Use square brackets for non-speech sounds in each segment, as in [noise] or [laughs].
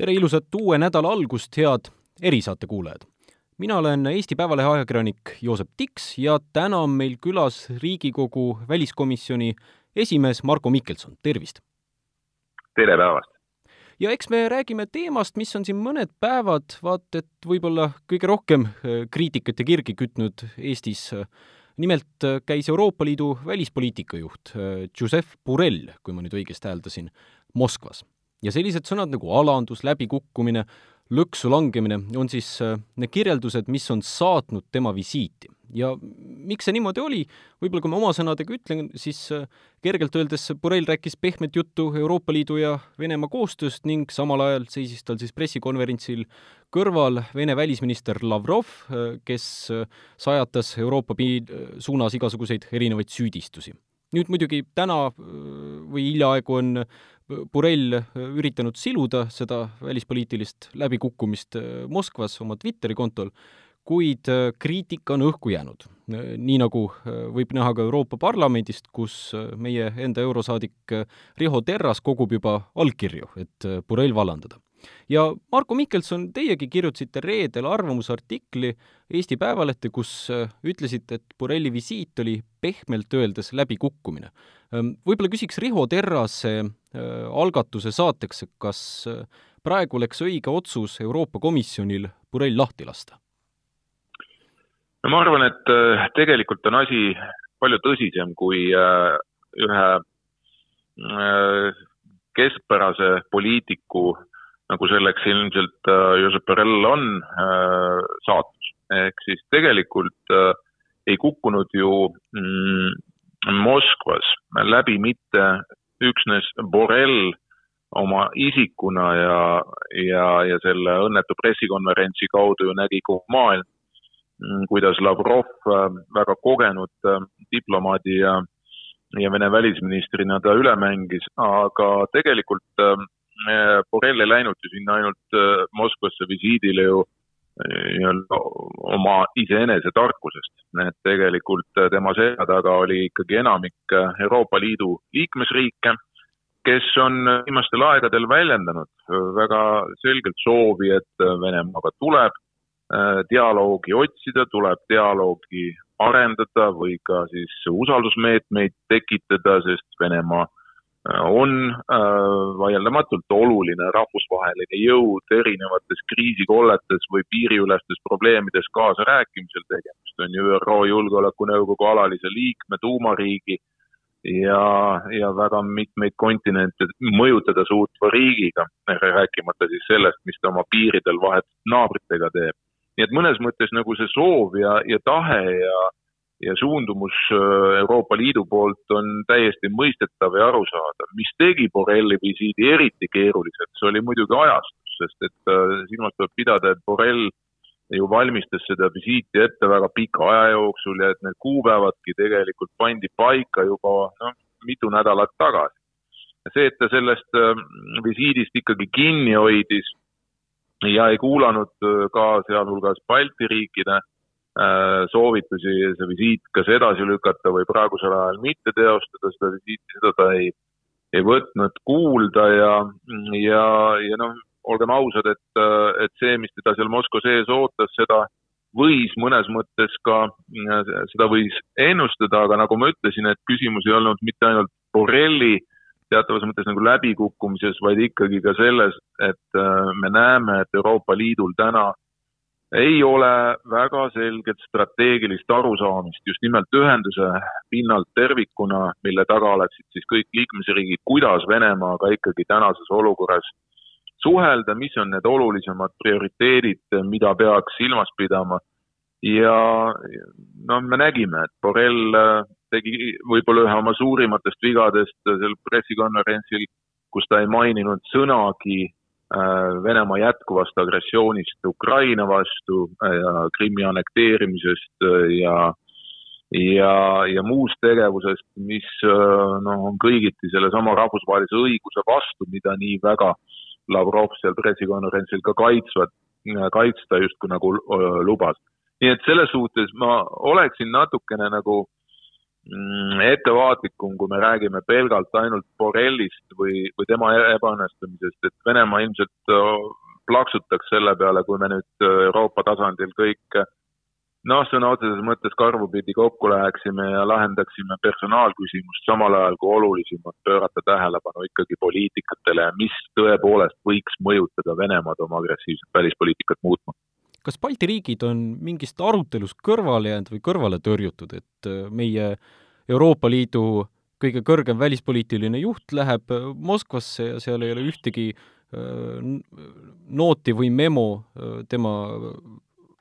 tere ilusat uue nädala algust, head erisaate kuulajad! mina olen Eesti Päevalehe ajakirjanik Joosep Tiks ja täna on meil külas Riigikogu väliskomisjoni esimees Marko Mihkelson, tervist! tere päevast! ja eks me räägime teemast, mis on siin mõned päevad, vaat et võib-olla kõige rohkem äh, kriitikat ja kirgi kütnud Eestis. nimelt äh, käis Euroopa Liidu välispoliitika juht äh, Joseph Borrell, kui ma nüüd õigesti hääldasin, Moskvas ja sellised sõnad nagu alandus, läbikukkumine, lõksu langemine on siis äh, need kirjeldused, mis on saatnud tema visiiti. ja miks see niimoodi oli, võib-olla kui ma oma sõnadega ütlen, siis äh, kergelt öeldes Borrell rääkis pehmet juttu Euroopa Liidu ja Venemaa koostööst ning samal ajal seisis tal siis pressikonverentsil kõrval Vene välisminister Lavrov, äh, kes sajatas Euroopa suunas igasuguseid erinevaid süüdistusi nüüd muidugi täna või hiljaaegu on Borrell äh, üritanud siluda seda välispoliitilist läbikukkumist äh, Moskvas oma Twitteri kontol, kuid äh, kriitika on õhku jäänud. nii nagu võib näha ka Euroopa Parlamendist, kus meie enda eurosaadik Riho Terras kogub juba allkirju, et Borrell vallandada ja Marko Mihkelson, teiegi kirjutasite reedel arvamusartikli Eesti Päevalehte, kus ütlesite, et Borrelli visiit oli pehmelt öeldes läbikukkumine. Ähm, võib-olla küsiks Riho Terrase äh, algatuse saateks, kas äh, praegu oleks õige otsus Euroopa Komisjonil Borrell lahti lasta? no ma arvan, et tegelikult on asi palju tõsisem kui ühe keskpärase poliitiku nagu selleks ilmselt Josep Borrell on saatus. ehk siis tegelikult äh, ei kukkunud ju mm, Moskvas läbi mitte üksnes Borrell oma isikuna ja, ja, ja selle õnnetu pressikonverentsi kaudu ju nägi kogu maailm, mm, kuidas Lavrov väga kogenud diplomaadi ja, ja Vene välisministrina ta üle mängis, aga tegelikult Borrell ei läinud ju sinna ainult äh, Moskvasse visiidile ju äh, nii-öelda oma iseenese tarkusest, et tegelikult äh, tema selja taga oli ikkagi enamik Euroopa Liidu liikmesriike, kes on viimastel aegadel väljendanud väga selgelt soovi, et Venemaaga tuleb dialoogi otsida, tuleb dialoogi arendada või ka siis usaldusmeetmeid tekitada, sest Venemaa on äh, vaieldamatult oluline rahvusvaheline jõud erinevates kriisikolletes või piiriülestes probleemides kaasarääkimisel, tegemist on ju ÜRO Julgeolekunõukogu alalise liikme, tuumariigi ja, ja väga mitmeid kontinente mõjutada suutva riigiga, rääkimata siis sellest, mis ta oma piiridel vahetult naabritega teeb. nii et mõnes mõttes nagu see soov ja, ja tahe ja ja suundumus äh, Euroopa Liidu poolt on täiesti mõistetav ja arusaadav. mis tegi Borrelli visiidi eriti keeruliseks, oli muidugi ajastus, sest et äh, silmas tuleb pidada, et Borrell ju valmistas seda visiiti ette väga pika aja jooksul ja et need kuupäevadki tegelikult pandi paika juba noh, mitu nädalat tagasi. see, et ta sellest äh, visiidist ikkagi kinni hoidis ja ei kuulanud ka sealhulgas Balti riikide soovitusi see visiit kas edasi lükata või praegusel ajal mitte teostada seda visiiti, seda ta ei, ei võtnud kuulda ja, ja, ja noh, olgem ausad, et, et see, mis teda seal Moskva sees ootas, seda võis mõnes mõttes ka, seda võis ennustada, aga nagu ma ütlesin, et küsimus ei olnud mitte ainult Borrelli teatavas mõttes nagu läbikukkumises, vaid ikkagi ka selles, et äh, me näeme, et Euroopa Liidul täna ei ole väga selget strateegilist arusaamist just nimelt ühenduse pinnalt tervikuna, mille taga oleksid siis kõik liikmesriigid, kuidas Venemaaga ikkagi tänases olukorras suhelda, mis on need olulisemad prioriteedid, mida peaks silmas pidama. ja noh, me nägime, et Borrell äh, tegi võib-olla ühe oma suurimatest vigadest sel pressikonverentsil, kus ta ei maininud sõnagi Äh, Venemaa jätkuvast agressioonist Ukraina vastu äh, ja Krimmi annekteerimisest äh, ja ja, ja muust tegevusest, mis noh, on kõigiti sellesama rahvusvahelise õiguse vastu, mida nii väga Lavrov seal pressikonverentsil ka kaitsvad, kaitsta justkui nagu lubas. nii et selles suhtes ma oleksin natukene nagu mm, ettevaatlikum, kui me räägime pelgalt ainult Borrellist või, või tema ebaõnnestumisest, et Venemaa ilmselt plaksutaks selle peale, kui me nüüd Euroopa tasandil kõik noh, sõna otseses mõttes karvupidi kokku läheksime ja lahendaksime personaalküsimust, samal ajal kui olulisem on pöörata tähelepanu ikkagi poliitikatele mis tõepoolest võiks mõjutada Venemaad oma agressiivset välispoliitikat muutma. Kas Balti riigid on mingist arutelust kõrvale jäänud või kõrvale tõrjutud, et äh, meie Euroopa Liidu kõige kõrgem välispoliitiline juht läheb äh, Moskvasse ja seal ei ole ühtegi äh, nooti või memo tema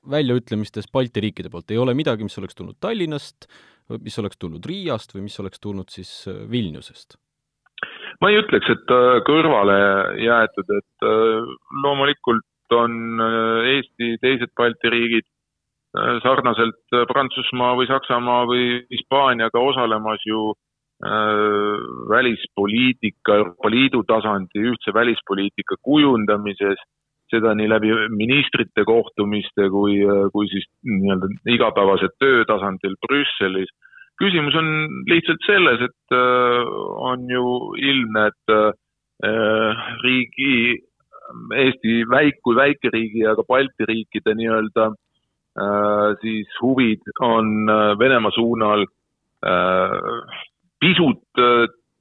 väljaütlemistes Balti riikide poolt, ei ole midagi, mis oleks tulnud Tallinnast, mis oleks tulnud Riiast või mis oleks tulnud siis Vilniusest? ma ei ütleks, et kõrvale jäetud, et loomulikult on Eesti, teised Balti riigid sarnaselt Prantsusmaa või Saksamaa või Hispaaniaga osalemas ju välispoliitika, Euroopa Liidu tasandi ühtse välispoliitika kujundamises seda nii läbi ministrite kohtumiste kui, kui siis nii-öelda igapäevase töö tasandil Brüsselis. küsimus on lihtsalt selles, et äh, on ju ilmne, et äh, riigi, Eesti väik-, kui väikeriigi ja ka Balti riikide nii-öelda äh, siis huvid on Venemaa suunal pisut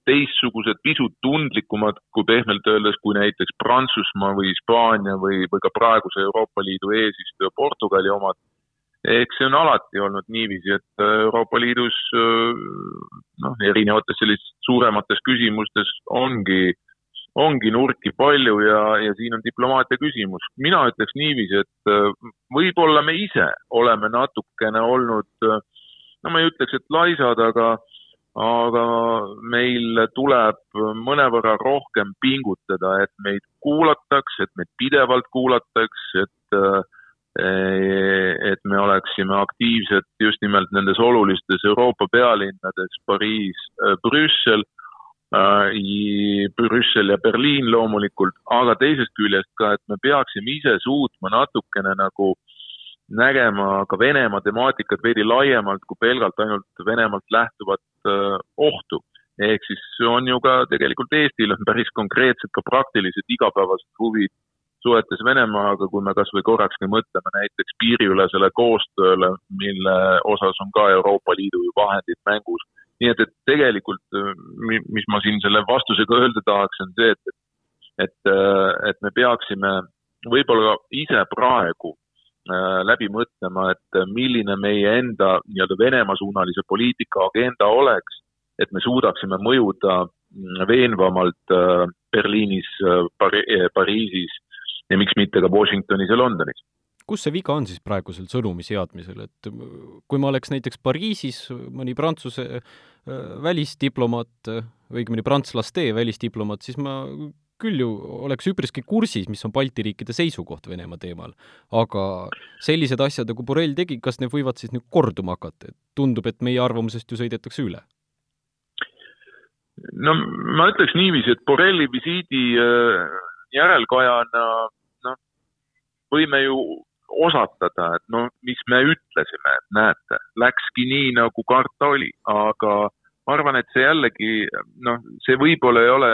teistsugused, pisut tundlikumad kui pehmelt öeldes, kui näiteks Prantsusmaa või Hispaania või, või ka praeguse Euroopa Liidu eesistuja Portugali omad. eks see on alati olnud niiviisi, et Euroopa Liidus noh, erinevates sellistes suuremates küsimustes ongi, ongi nurki palju ja, ja siin on diplomaatia küsimus. mina ütleks niiviisi, et võib-olla me ise oleme natukene olnud, no ma ei ütleks, et laisad, aga aga meil tuleb mõnevõrra rohkem pingutada, et meid kuulataks, et meid pidevalt kuulataks, et et me oleksime aktiivsed just nimelt nendes olulistes Euroopa pealinnades, Pariis, Brüssel, Brüssel ja Berliin loomulikult, aga teisest küljest ka, et me peaksime ise suutma natukene nagu nägema ka Venemaa temaatikat veidi laiemalt kui pelgalt ainult Venemaalt lähtuvat äh, ohtu. ehk siis on ju ka tegelikult Eestil on päris konkreetsed ka praktilised igapäevased huvid suhetes Venemaaga, kui me kas või korrakski mõtleme näiteks piiriülesele koostööle, mille osas on ka Euroopa Liidu vahendid mängus. Nii et, et tegelikult, äh, mis ma siin selle vastusega öelda tahaks, on see, et, et, et me peaksime võib-olla ise praegu Äh, läbi mõtlema, et milline meie enda nii-öelda Venemaa-suunalise poliitika agenda oleks, et me suudaksime mõjuda mm, veenvamalt äh, Berliinis, äh, Pari-, Pariisis ja miks mitte ka Washingtonis ja Londonis kus see viga on siis praegusel sõnumi seadmisel, et kui ma oleks näiteks Pariisis mõni Prantsuse välisdiplomaat, õigemini prantslaste välisdiplomaat, siis ma küll ju oleks üpriski kursis, mis on Balti riikide seisukoht Venemaa teemal. aga sellised asjad, nagu Borrell tegi, kas need võivad siis nüüd korduma hakata, et tundub, et meie arvamusest ju sõidetakse üle? no ma ütleks niiviisi, et Borrelli visiidi äh, järelkajana noh, võime ju osatada, et noh, mis me ütlesime, et näete, läkski nii, nagu karta oli, aga ma arvan, et see jällegi noh, see võib-olla ei ole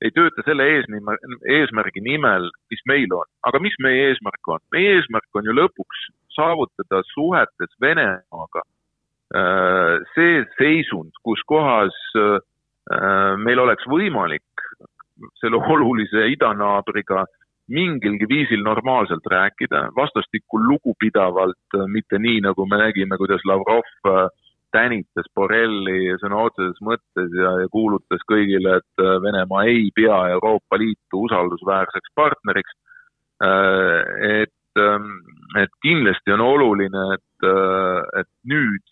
ei tööta selle eesmärgi nimel, mis meil on. aga mis meie eesmärk on? meie eesmärk on ju lõpuks saavutada suhetes Venemaaga äh, see seisund, kus kohas äh, meil oleks võimalik selle olulise idanaabriga mingilgi viisil normaalselt rääkida, vastastikku lugupidavalt, mitte nii, nagu me nägime, kuidas Lavrov äh, tänitas Borrelli sõna otseses mõttes ja, ja kuulutas kõigile, et äh, Venemaa ei pea Euroopa Liitu usaldusväärseks partneriks. Äh, et, ähm, et kindlasti on oluline, et, äh, et nüüd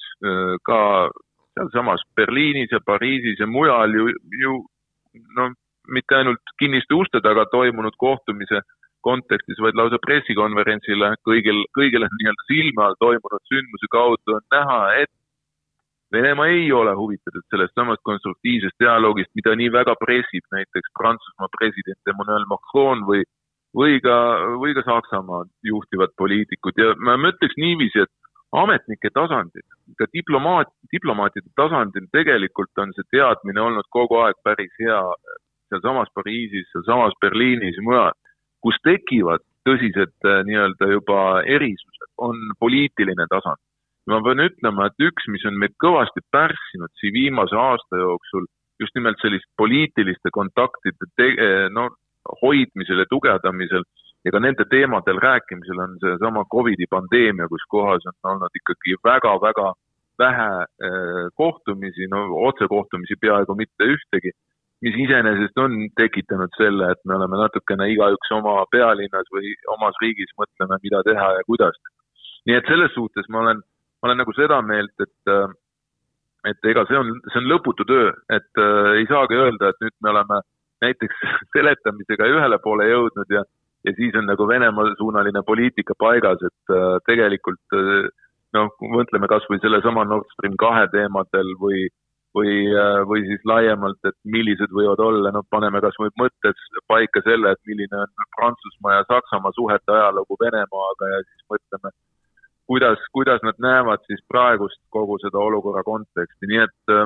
ka sealsamas Berliinis ja Pariisis ja mujal ju, ju noh, mitte ainult kinniste uste taga toimunud kohtumise kontekstis, vaid lausa pressikonverentsile kõigil, kõigile nii-öelda silme all toimunud sündmuse kaudu on näha, et Venemaa ei ole huvitatud sellest samast konstruktiivsest dialoogist, mida nii väga pressib näiteks Prantsusmaa president Emmanuel Macron või, või ka, või ka Saksamaa juhtivad poliitikud. Ja ma ütleks niiviisi, et ametnike tasandil, ka diplomaat, diplomaatide tasandil tegelikult on see teadmine olnud kogu aeg päris hea sealsamas Pariisis, sealsamas Berliinis ja mujal, kus tekivad tõsised äh, nii-öelda juba erisused, on poliitiline tasand. ma pean ütlema, et üks, mis on meid kõvasti pärssinud siin viimase aasta jooksul, just nimelt sellist poliitiliste kontaktide te-, no hoidmisel ja tugevdamisel ja ka nende teemadel rääkimisel on seesama Covidi pandeemia, kus kohas on olnud ikkagi väga-väga vähe äh, kohtumisi, no otsekohtumisi peaaegu mitte ühtegi, mis iseenesest on tekitanud selle, et me oleme natukene igaüks oma pealinnas või omas riigis mõtleme, mida teha ja kuidas. nii et selles suhtes ma olen, ma olen nagu seda meelt, et äh, et ega see on, see on lõputu töö, et äh, ei saagi öelda, et nüüd me oleme näiteks [laughs] seletamisega ühele poole jõudnud ja ja siis on nagu Venemaa-suunaline poliitika paigas, et äh, tegelikult äh, noh, mõtleme kas või sellesama Nord Stream kahe teemadel või, äh, või siis laiemalt, et millised võivad olla, noh, paneme kas või mõttes paika selle, et milline on Prantsusmaa ja Saksamaa suhete ajalugu Venemaaga ja siis mõtleme, kuidas, kuidas nad näevad siis praegust kogu seda olukorra konteksti, nii et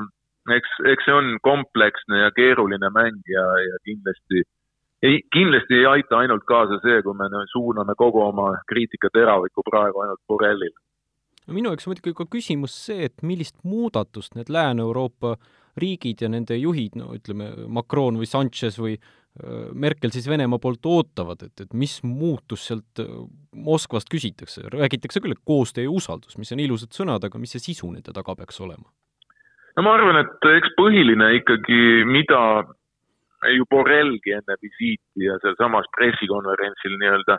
eks, eks see on kompleksne ja keeruline mäng ja, ja kindlasti äh, ei, kindlasti ei aita ainult kaasa see, kui me suuname kogu oma kriitika teraviku praegu ainult Borrellile. No minu jaoks muidugi ka küsimus see, et millist muudatust need Lääne-Euroopa riigid ja nende juhid, no ütleme, Macron või Sanchez või Merkel siis Venemaa poolt ootavad, et, et mis muutus sealt Moskvast küsitakse, räägitakse küll, et koostöö ja usaldus, mis on ilusad sõnad, aga mis see sisu nende taga peaks olema? no ma arvan, et eks põhiline ikkagi, mida ju Borrellgi enne visiiti ja sealsamas pressikonverentsil nii-öelda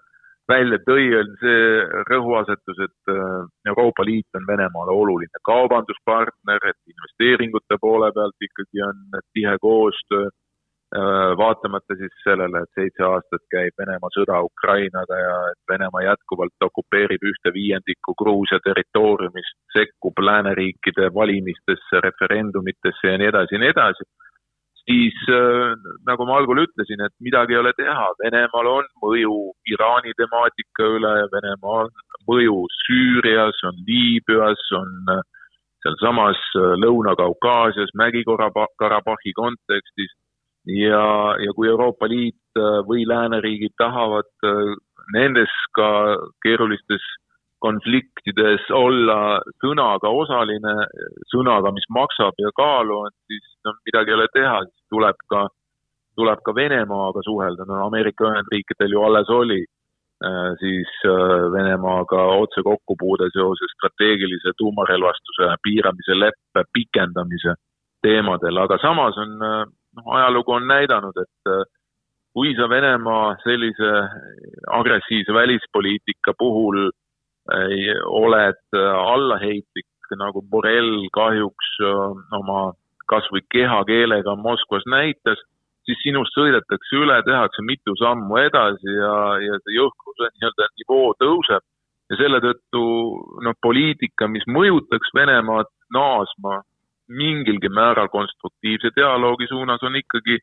välja tõi, on see rõhuasetus, et äh, Euroopa Liit on Venemaale oluline kaubanduspartner, et investeeringute poole pealt ikkagi on tihe koostöö, äh, vaatamata siis sellele, et seitse aastat käib Venemaa sõda Ukrainaga ja et Venemaa jätkuvalt okupeerib ühte viiendikku Gruusia territooriumist, sekkub lääneriikide valimistesse, referendumitesse ja nii edasi ja nii edasi siis äh, nagu ma algul ütlesin, et midagi ei ole teha, Venemaal on mõju Iraani temaatika üle Venemaal on mõju Süürias, on Liibüas, on äh, sealsamas äh, Lõuna-Kaukaasias, Mägi-Karabahhi kontekstis. Ja, ja kui Euroopa Liit või lääneriigid tahavad nendes ka keerulistes konfliktides olla sõnaga osaline, sõnaga, mis maksab ja kaalu on, siis no midagi ei ole teha, siis tuleb ka, tuleb ka Venemaaga suhelda, no Ameerika Ühendriikidel ju alles oli äh, siis äh, Venemaaga otse kokkupuude seoses strateegilise tuumarelvastuse piiramise leppe pikendamise teemadel, aga samas on, äh, noh, ajalugu on näidanud, et kui sa Venemaa sellise agressiivse välispoliitika puhul oled äh, allaheitlik, nagu Borrell kahjuks äh, oma kas või kehakeelega Moskvas näitas, siis sinust sõidetakse üle, tehakse mitu sammu edasi ja, ja see jõhkruse nii-öelda nivoo tõuseb. Ja selle tõttu noh, poliitika, mis mõjutaks Venemaad naasma mingilgi määral konstruktiivse dialoogi suunas, on ikkagi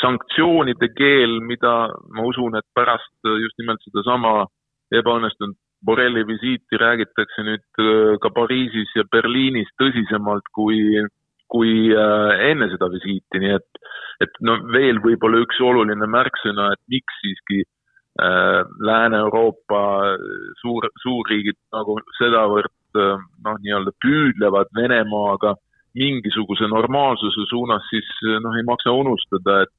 sanktsioonide keel, mida ma usun, et pärast just nimelt sedasama ebaõnnestunud Borrelli visiiti räägitakse nüüd äh, ka Pariisis ja Berliinis tõsisemalt kui, kui äh, enne seda visiiti, nii et, et no veel võib-olla üks oluline märksõna, et miks siiski äh, Lääne-Euroopa suur, suurriigid nagu sedavõrd äh, noh, nii-öelda püüdlevad Venemaaga mingisuguse normaalsuse suunas, siis noh, ei maksa unustada, et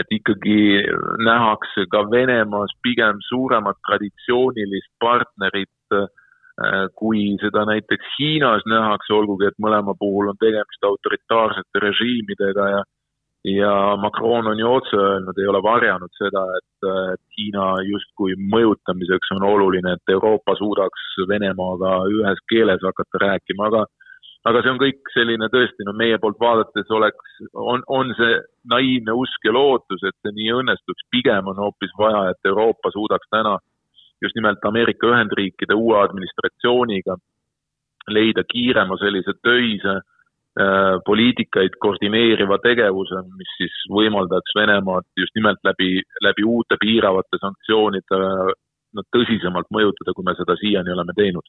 et ikkagi nähakse ka Venemaas pigem suuremat traditsioonilist partnerit, äh, kui seda näiteks Hiinas nähakse, olgugi et mõlema puhul on tegemist autoritaarsete režiimidega ja ja Macron on ju otse öelnud, ei ole varjanud seda, et, et Hiina justkui mõjutamiseks on oluline, et Euroopa suudaks Venemaaga ühes keeles hakata rääkima, aga aga see on kõik selline tõesti, no meie poolt vaadates oleks, on, on see naiivne usk ja lootus, et see nii õnnestuks, pigem on hoopis vaja, et Euroopa suudaks täna just nimelt Ameerika Ühendriikide uue administratsiooniga leida kiirema sellise töise äh, poliitikaid koordineeriva tegevuse, mis siis võimaldaks Venemaad just nimelt läbi, läbi uute piiravate sanktsioonide no, tõsisemalt mõjutada, kui me seda siiani oleme teinud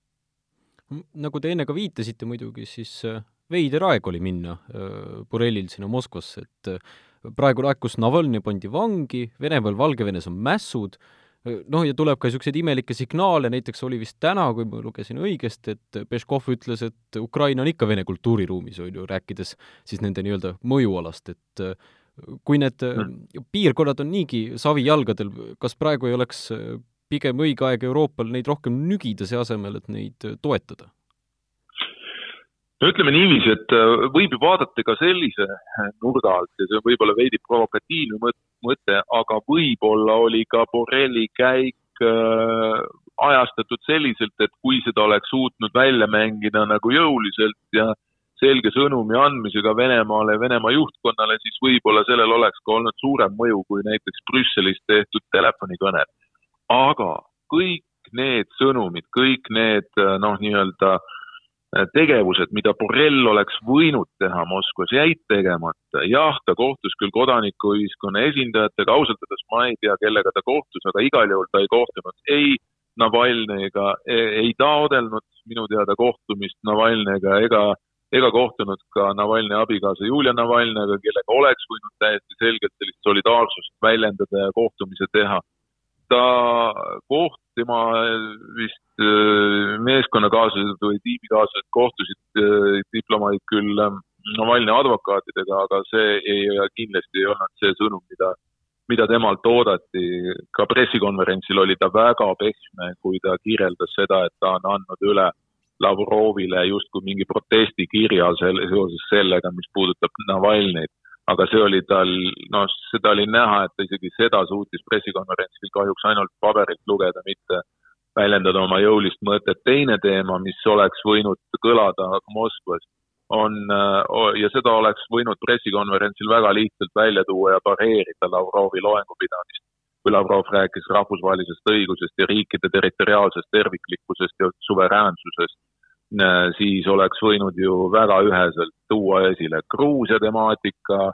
nagu te enne ka viitasite muidugi, siis veider aeg oli minna Borrellil sinna Moskvasse, et praegu laekus Navalnõi pandi vangi, Venemaal, Valgevenes on mässud, noh, ja tuleb ka niisuguseid imelikke signaale, näiteks oli vist täna, kui ma lugesin õigesti, et Peškov ütles, et Ukraina on ikka Vene kultuuriruumis, on ju, rääkides siis nende nii-öelda mõjualast, et kui need mm. piirkonnad on niigi savijalgadel, kas praegu ei oleks pigem õige aeg Euroopal neid rohkem nügida, see asemel, et neid toetada? no ütleme niiviisi, et äh, võib ju vaadata ka sellise äh, nurga alt ja see on võib-olla veidi provokatiivne mõte, aga võib-olla oli ka Borrelli käik äh, ajastatud selliselt, et kui seda oleks suutnud välja mängida nagu jõuliselt ja selge sõnumi andmisega Venemaale ja Venemaa juhtkonnale, siis võib-olla sellel oleks ka olnud suurem mõju kui näiteks Brüsselis tehtud telefonikõned. Aga kõik need sõnumid, kõik need noh, nii-öelda äh, tegevused, mida Borrell oleks võinud teha Moskvas, jäid tegemata. jah, ta kohtus küll kodanikuühiskonna esindajatega, ausalt öeldes ma ei tea, kellega ta kohtus, aga igal juhul ta ei kohtunud ei Navalnõiga, ei taodelnud minu teada kohtumist Navalnõiga ega, ega kohtunud ka Navalnõi abikaasa Julia Navalnõiga, kellega oleks võinud täiesti selgelt sellist solidaarsust väljendada ja kohtumise teha ta koht, tema vist äh, meeskonnakaaslased või tiimikaaslased kohtusid äh, diplomaadid küll ähm, Navalnõi advokaatidega, aga see ei, kindlasti ei olnud see sõnum, mida, mida temalt oodati. ka pressikonverentsil oli ta väga pehme, kui ta kirjeldas seda, et ta on andnud üle Lavrovile justkui mingi protestikirja selle, seoses sellega, mis puudutab Navalnõit aga see oli tal, noh, seda oli näha, et ta isegi seda suutis pressikonverentsil kahjuks ainult paberilt lugeda, mitte väljendada oma jõulist mõtet. teine teema, mis oleks võinud kõlada Moskvas, on, ja seda oleks võinud pressikonverentsil väga lihtsalt välja tuua ja pareerida Lavrovi loengupidamist, kui Lavrov rääkis rahvusvahelisest õigusest ja riikide territoriaalsest terviklikkusest ja suveräänsusest Äh, siis oleks võinud ju väga üheselt tuua esile Gruusia temaatika,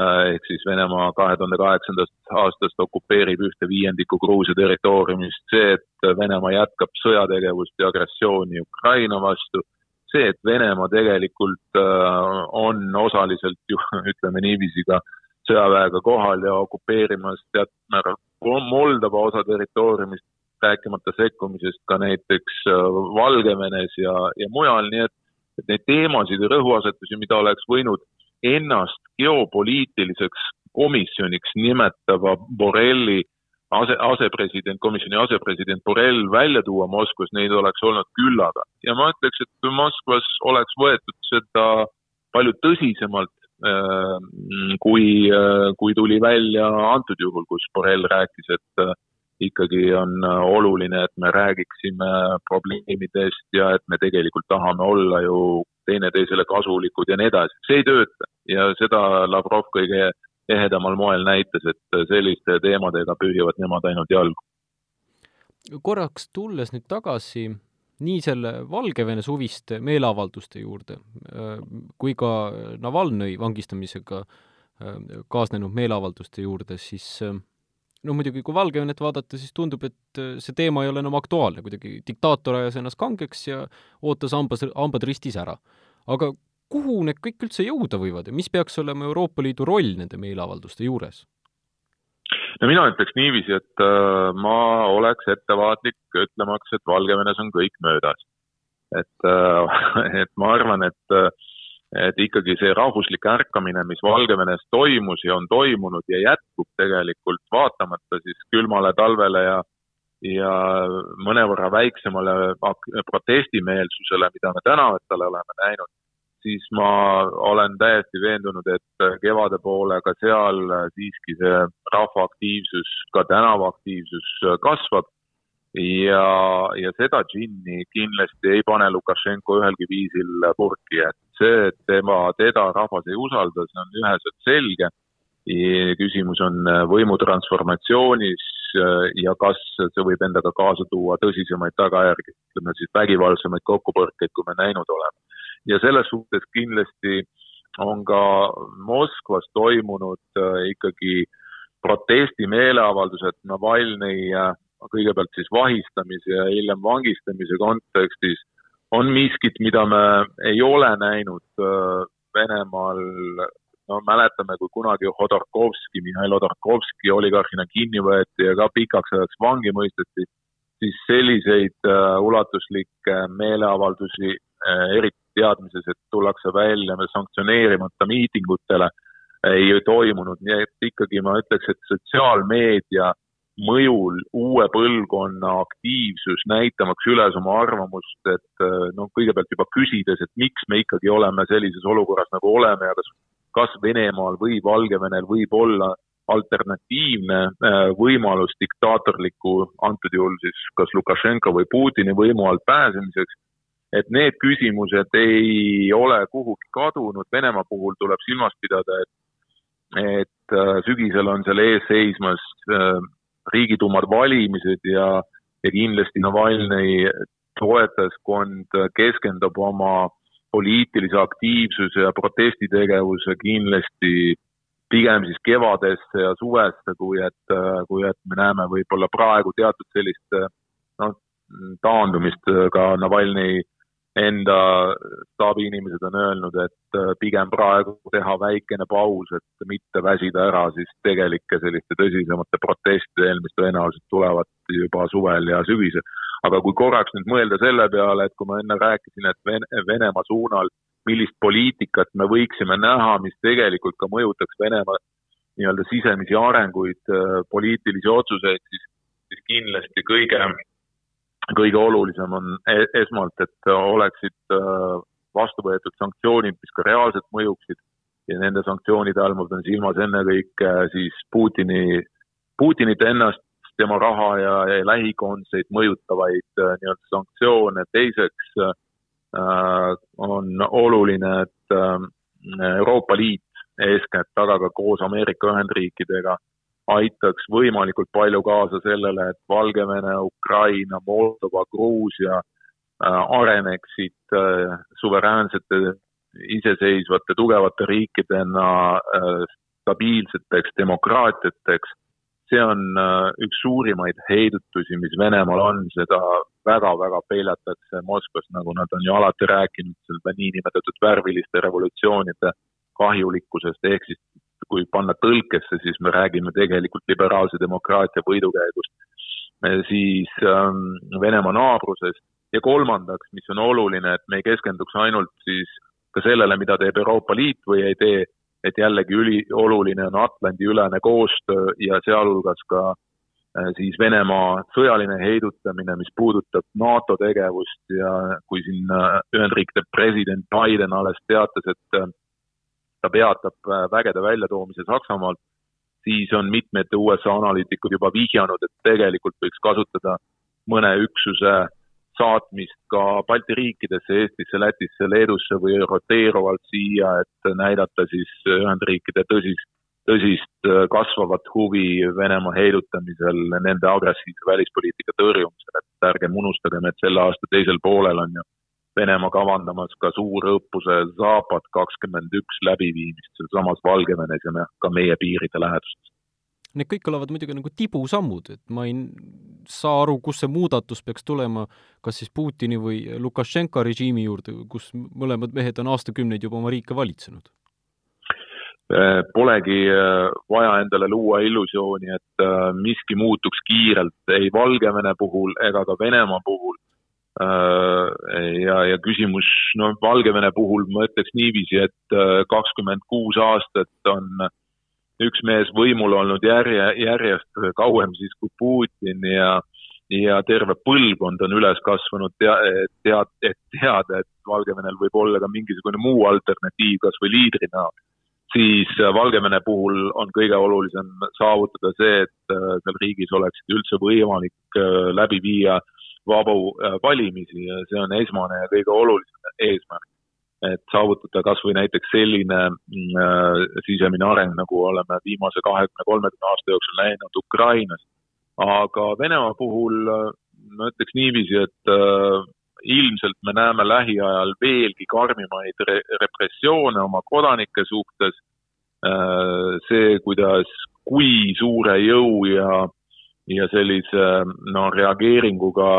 äh, ehk siis Venemaa kahe tuhande kaheksandast aastast okupeerib ühte viiendikku Gruusia territooriumist, see, et Venemaa jätkab sõjategevust ja agressiooni Ukraina vastu, see, et Venemaa tegelikult äh, on osaliselt ju [laughs] ütleme niiviisi ka sõjaväega kohal ja okupeerimas teatud määral Moldova osa territooriumist, rääkimata sekkumisest ka näiteks äh, Valgevenes ja, ja mujal, nii et, et neid teemasid ja rõhuasetusi, mida oleks võinud ennast geopoliitiliseks komisjoniks nimetava Borrelli ase, asepresident, komisjoni asepresident Borrell välja tuua Moskvas, neid oleks olnud küllaga. ja ma ütleks, et Moskvas oleks võetud seda palju tõsisemalt äh, kui, äh, kui tuli välja antud juhul, kus Borrell rääkis, et ikkagi on äh, oluline, et me räägiksime probleemidest ja et me tegelikult tahame olla ju teineteisele kasulikud ja nii edasi. see ei tööta ja seda Lavrov kõige ehedamal moel näitas, et selliste teemadega pühivad nemad ainult jalgu. korraks tulles nüüd tagasi nii selle Valgevene suviste meeleavalduste juurde äh, kui ka Navalnõi vangistamisega äh, kaasnenud meeleavalduste juurde, siis no muidugi, kui Valgevenet vaadata, siis tundub, et äh, see teema ei ole enam aktuaalne, kuidagi diktaator ajas ennast kangeks ja ootas hambas, hambad ristis ära. aga kuhu need kõik üldse jõuda võivad ja mis peaks olema Euroopa Liidu roll nende meeleavalduste juures? no mina ütleks niiviisi, et äh, ma oleks ettevaatlik, ütlemaks, et Valgevenes on kõik möödas. et äh,, [laughs] et ma arvan, et et ikkagi see rahvuslik ärkamine, mis Valgevenes toimus ja on toimunud ja jätkub tegelikult vaatamata siis külmale talvele ja ja mõnevõrra väiksemale protestimeelsusele, mida me tänavatel oleme näinud, siis ma olen täiesti veendunud, et kevade poole ka seal siiski see rahvaaktiivsus, ka tänavaaktiivsus kasvab. Ja, ja seda džinni kindlasti ei pane Lukašenko ühelgi viisil purki, et see, et tema, teda rahvas ei usalda, see on üheselt selge. küsimus on võimu transformatsioonis äh, ja kas see võib endaga kaasa tuua tõsisemaid tagajärgi, ütleme siis vägivaldsemaid kokkupõrkeid, kui me näinud oleme. ja selles suhtes kindlasti on ka Moskvas toimunud äh, ikkagi protestimeeleavaldused Navalnõi kõigepealt siis vahistamise ja hiljem vangistamise kontekstis on miskit, mida me ei ole näinud Venemaal, no mäletame, kui kunagi Hodorkovski, Mihhail Hodorkovski oligarhina kinni võeti ja ka pikaks ajaks vangi mõisteti, siis selliseid ulatuslikke meeleavaldusi, eriti teadmises, et tullakse välja sanktsioneerimata miitingutele, ei toimunud, nii et ikkagi ma ütleks, et sotsiaalmeedia mõjul uue põlvkonna aktiivsus näitamaks üles oma arvamust, et noh, kõigepealt juba küsides, et miks me ikkagi oleme sellises olukorras, nagu oleme ja kas, kas Venemaal või Valgevenel võib olla alternatiivne äh, võimalus diktaatorliku, antud juhul siis kas Lukašenko või Putini võimu alt pääsemiseks, et need küsimused ei ole kuhugi kadunud, Venemaa puhul tuleb silmas pidada, et et äh, sügisel on seal ees seismas riigiduumad valimised ja, ja kindlasti Navalnõi toetajaskond keskendub oma poliitilise aktiivsuse ja protestitegevuse kindlasti pigem siis kevadesse ja suvesse, kui et, kui et me näeme võib-olla praegu teatud sellist noh, taandumist ka Navalnõi enda staabiinimesed on öelnud, et äh, pigem praegu teha väikene paus, et mitte väsida ära siis tegelike selliste tõsisemate protestidel, mis tõenäoliselt tulevad juba suvel ja sügisel. aga kui korraks nüüd mõelda selle peale, et kui ma enne rääkisin, et Vene, Venemaa suunal, millist poliitikat me võiksime näha, mis tegelikult ka mõjutaks Venemaa nii-öelda sisemisi arenguid, äh, poliitilisi otsuseid, siis, siis kindlasti kõige kõige olulisem on e-, esmalt, et oleksid äh, vastu võetud sanktsioonid, mis ka reaalselt mõjuksid. Ja nende sanktsioonide all ma pean silmas ennekõike äh, siis Putini, Putinit ennast, tema raha ja, ja lähikondseid mõjutavaid äh, nii-öelda sanktsioone, teiseks äh, on oluline, et äh, Euroopa Liit eeskätt, aga ka koos Ameerika Ühendriikidega aitaks võimalikult palju kaasa sellele, et Valgevene, Ukraina, Moldova, Gruusia äh, areneksid äh, suveräänsete, iseseisvate, tugevate riikidena äh, stabiilseteks demokraatiateks. see on üks suurimaid heidutusi, mis Venemaal on, seda väga-väga peljatakse Moskvas, nagu nad on ju alati rääkinud, selle niinimetatud värviliste revolutsioonide kahjulikkusest, ehk siis kui panna tõlkesse, siis me räägime tegelikult liberaalse demokraatia võidukäigust, siis ähm, Venemaa naabrusest ja kolmandaks, mis on oluline, et me ei keskenduks ainult siis ka sellele, mida teeb Euroopa Liit või ei tee, et jällegi ülioluline on Atlandi-ülene koostöö ja sealhulgas ka äh, siis Venemaa sõjaline heidutamine, mis puudutab NATO tegevust. Ja kui siin äh, Ühendriikide president Biden alles teatas, et äh, ta peatab äh, vägede väljatoomise Saksamaalt, siis on mitmed USA analüütikud juba vihjanud, et tegelikult võiks kasutada mõne üksuse saatmist ka Balti riikidesse, Eestisse, Lätisse, Leedusse või roteeruvalt siia, et näidata siis Ühendriikide tõsist, tõsist äh, kasvavat huvi Venemaa heidutamisel, nende agressiivse välispoliitika tõrjumisel, et ärgem unustagem, et selle aasta teisel poolel on ju Venemaa kavandamas ka suurõppuse Zapad kakskümmend üks läbiviimist sealsamas Valgevenes ja ka meie piiride läheduses. Need kõik kõlavad muidugi nagu tibusammud, et ma ei saa aru, kust see muudatus peaks tulema, kas siis Putini või Lukašenka režiimi juurde, kus mõlemad mehed on aastakümneid juba oma riike valitsenud äh, polegi äh, vaja endale luua illusiooni, et äh, miski muutuks kiirelt ei Valgevene puhul ega ka Venemaa puhul. Äh, ja, ja küsimus, no Valgevene puhul ma ütleks niiviisi, et äh, kakskümmend kuus aastat on üks mees võimul olnud järje, järjest kauem siis kui Putin ja, ja terve põlvkond on üles kasvanud. Tea-, tead-, et teada, et Valgevenel võib olla ka mingisugune muu alternatiiv, kas või liidri näol siis Valgevene puhul on kõige olulisem saavutada see, et äh, seal riigis oleksid üldse võimalik läbi viia äh, vabu äh, valimisi ja see on esmane ja kõige olulisem eesmärk. et saavutada kas või näiteks selline mm, äh, sisemine areng, nagu oleme viimase kahekümne, kolmekümne aasta jooksul näinud Ukrainas. aga Venemaa puhul äh, ma ütleks niiviisi, et äh, ilmselt me näeme lähiajal veelgi karmimaid re repressioone oma kodanike suhtes äh,. see, kuidas, kui suure jõu ja ja sellise no reageeringuga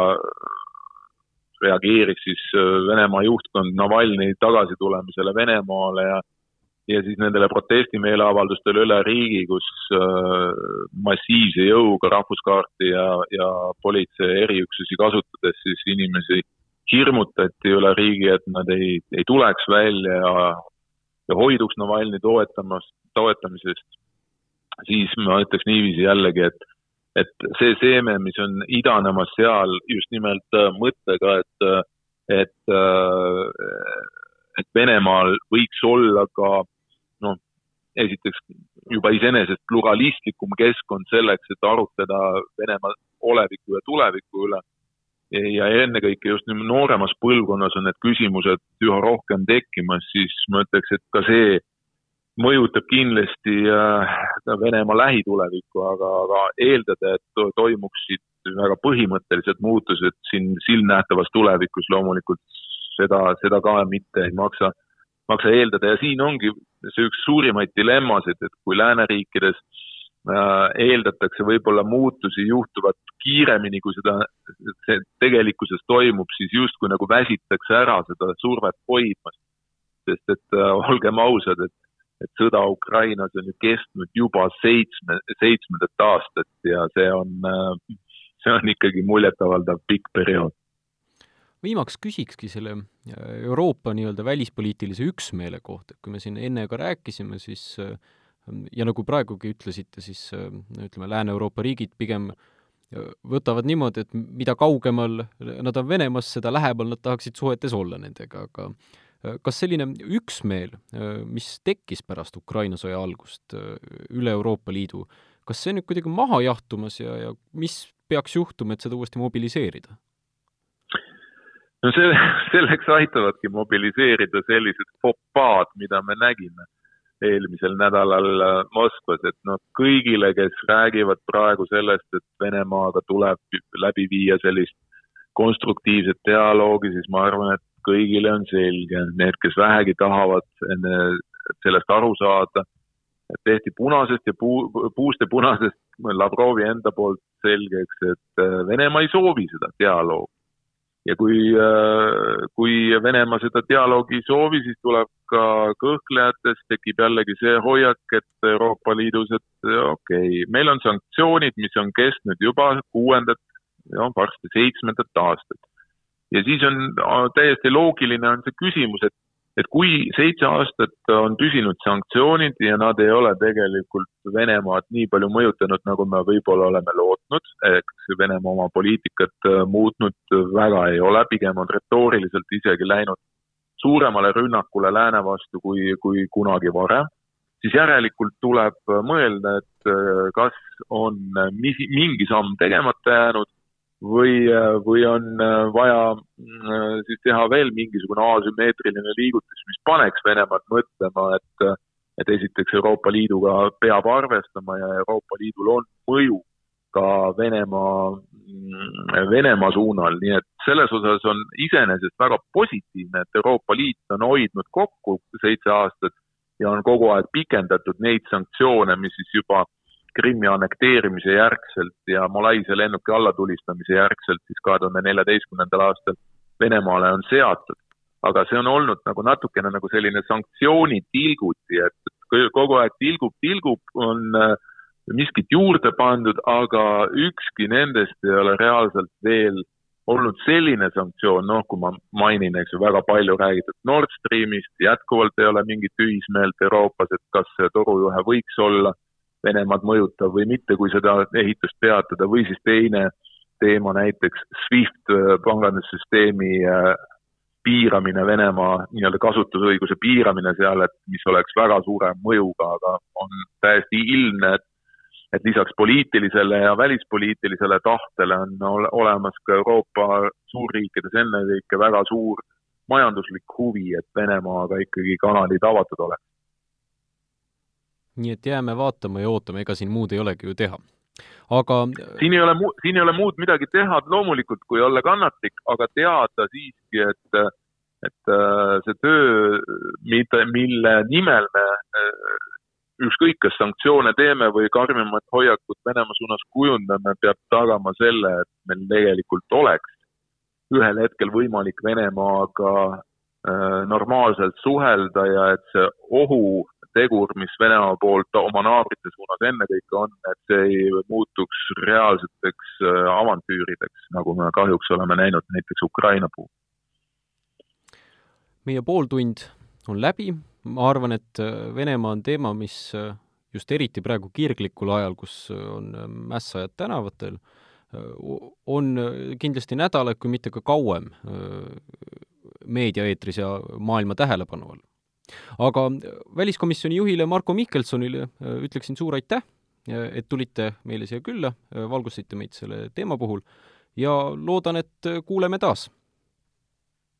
reageeris siis Venemaa juhtkond Navalnõi tagasitulemisele Venemaale ja ja siis nendele protestimeeleavaldustele üle riigi, kus massiivse jõuga rahvuskaarti ja, ja politsei eriüksusi kasutades siis inimesi hirmutati üle riigi, et nad ei, ei tuleks välja ja, ja hoiduks Navalnõi toetamast, toetamisest, siis ma ütleks niiviisi jällegi, et, et see seeme, mis on idanemas seal just nimelt äh, mõttega, et, et, äh, et Venemaal võiks olla ka noh, esiteks juba iseenesest pluralistlikum keskkond selleks, et arutleda Venemaa oleviku ja tuleviku üle. Ja ennekõike just nooremas põlvkonnas on need küsimused üha rohkem tekkimas, siis ma ütleks, et ka see mõjutab kindlasti äh, Venemaa lähitulevikku, aga, aga eeldada, et toimuksid väga põhimõttelised muutused siin silmnähtavas tulevikus loomulikult seda, seda ka mitte ei maksa, maksa eeldada ja siin ongi see üks suurimaid dilemmasid, et kui lääneriikides Äh, eeldatakse võib-olla muutusi juhtuvat kiiremini, kui seda, see tegelikkuses toimub, siis justkui nagu väsitakse ära seda survet hoidmast. sest et äh, olgem ausad, et, et sõda Ukrainas on ju kestnud juba seitsme, seitsmendat aastat ja see on äh,, [laughs] see on ikkagi muljetavaldav pikk periood. Viimaks küsikski selle äh, Euroopa nii-öelda välispoliitilise üksmeele kohta, et kui me siin enne ka rääkisime, siis äh, ja nagu praegugi ütlesite, siis ütleme, Lääne-Euroopa riigid pigem võtavad niimoodi, et mida kaugemal nad on Venemaast, seda lähemal nad tahaksid suhetes olla nendega, aga kas selline üksmeel, mis tekkis pärast Ukraina sõja algust üle Euroopa Liidu, kas see on nüüd kuidagi maha jahtumas ja, ja mis peaks juhtuma, et seda uuesti mobiliseerida? no see, selleks aitavadki mobiliseerida sellised fopaad, mida me nägime eelmisel nädalal äh, Moskvas, et noh, kõigile, kes räägivad praegu sellest, et Venemaaga tuleb läbi viia sellist konstruktiivset dialoogi, siis ma arvan, et kõigile on selge, need, kes vähegi tahavad sellest aru saada, tehti punasest ja puu, puust ja punasest Lavrovi enda poolt selgeks, et äh, Venemaa ei soovi seda dialoogi ja kui, äh, kui Venemaa seda dialoogi ei soovi, siis tuleb ka kõhklejatest, tekib jällegi see hoiak, et Euroopa Liidus, et okei okay,, meil on sanktsioonid, mis on kestnud juba kuuendat, varsti seitsmendat aastat. Ja siis on täiesti loogiline on see küsimus, et et kui seitse aastat on püsinud sanktsioonid ja nad ei ole tegelikult Venemaad nii palju mõjutanud, nagu me võib-olla oleme lootnud, eks Venemaa oma poliitikat äh, muutnud väga ei ole, pigem on retooriliselt isegi läinud suuremale rünnakule lääne vastu kui, kui kunagi varem, siis järelikult tuleb mõelda, et äh, kas on mingi samm tegemata jäänud või, või on äh, vaja äh, siis teha veel mingisugune asümmeetriline liigutus, mis paneks Venemaad mõtlema, et et esiteks Euroopa Liiduga peab arvestama ja Euroopa Liidul on mõju ka Venemaa, mm, Venemaa suunal, nii et selles osas on iseenesest väga positiivne, et Euroopa Liit on hoidnud kokku seitse aastat ja on kogu aeg pikendatud neid sanktsioone, mis siis juba Krimmi annekteerimise järgselt ja Malaisia lennuki allatulistamise järgselt siis kahe tuhande neljateistkümnendal aastal Venemaale on seatud. aga see on olnud nagu natukene nagu selline sanktsiooni tilguti, et kogu aeg tilgub, tilgub, on äh, miskit juurde pandud, aga ükski nendest ei ole reaalselt veel olnud selline sanktsioon, noh, kui ma mainin, eks ju, väga palju räägitud Nord Streamist, jätkuvalt ei ole mingit ühismeelt Euroopas, et kas see torujuhe võiks olla Venemaad mõjutav või mitte, kui seda ehitust peatada, või siis teine teema näiteks SWIFT äh, pangandussüsteemi äh, piiramine, Venemaa nii-öelda kasutusõiguse piiramine seal, et mis oleks väga suure mõjuga, aga on täiesti ilmne, et et lisaks poliitilisele ja välispoliitilisele tahtele on olemas ka Euroopa suurriikides ennekõike väga suur majanduslik huvi, et Venemaaga ikkagi kanalid avatud oleks nii et jääme vaatama ja ootama, ega siin muud ei olegi ju teha. aga siin ei ole mu-, siin ei ole muud midagi teha loomulikult, kui olla kannatlik, aga teada siiski, et et äh, see töö, mida, mille nimel me äh, ükskõik, kas sanktsioone teeme või karmimat hoiakut Venemaa suunas kujundame, peab tagama selle, et meil tegelikult oleks ühel hetkel võimalik Venemaaga normaalselt suhelda ja et see ohutegur, mis Venemaa poolt oma naabrite suunas ennekõike on, et see ei muutuks reaalseteks avantüürideks, nagu me kahjuks oleme näinud näiteks Ukraina puhul. meie pooltund on läbi, ma arvan, et Venemaa on teema, mis just eriti praegu kirglikul ajal, kus on mässajad tänavatel, on kindlasti nädalaid, kui mitte ka kauem meediaeetris ja maailma tähelepanu all. Aga väliskomisjoni juhile Marko Mihkelsonile ütleksin suur aitäh, et tulite meile siia külla, valgustasite meid selle teema puhul ja loodan, et kuuleme taas.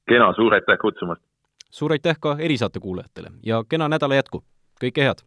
kena, suur aitäh kutsumast! suur aitäh ka erisaate kuulajatele ja kena nädala jätku! kõike head!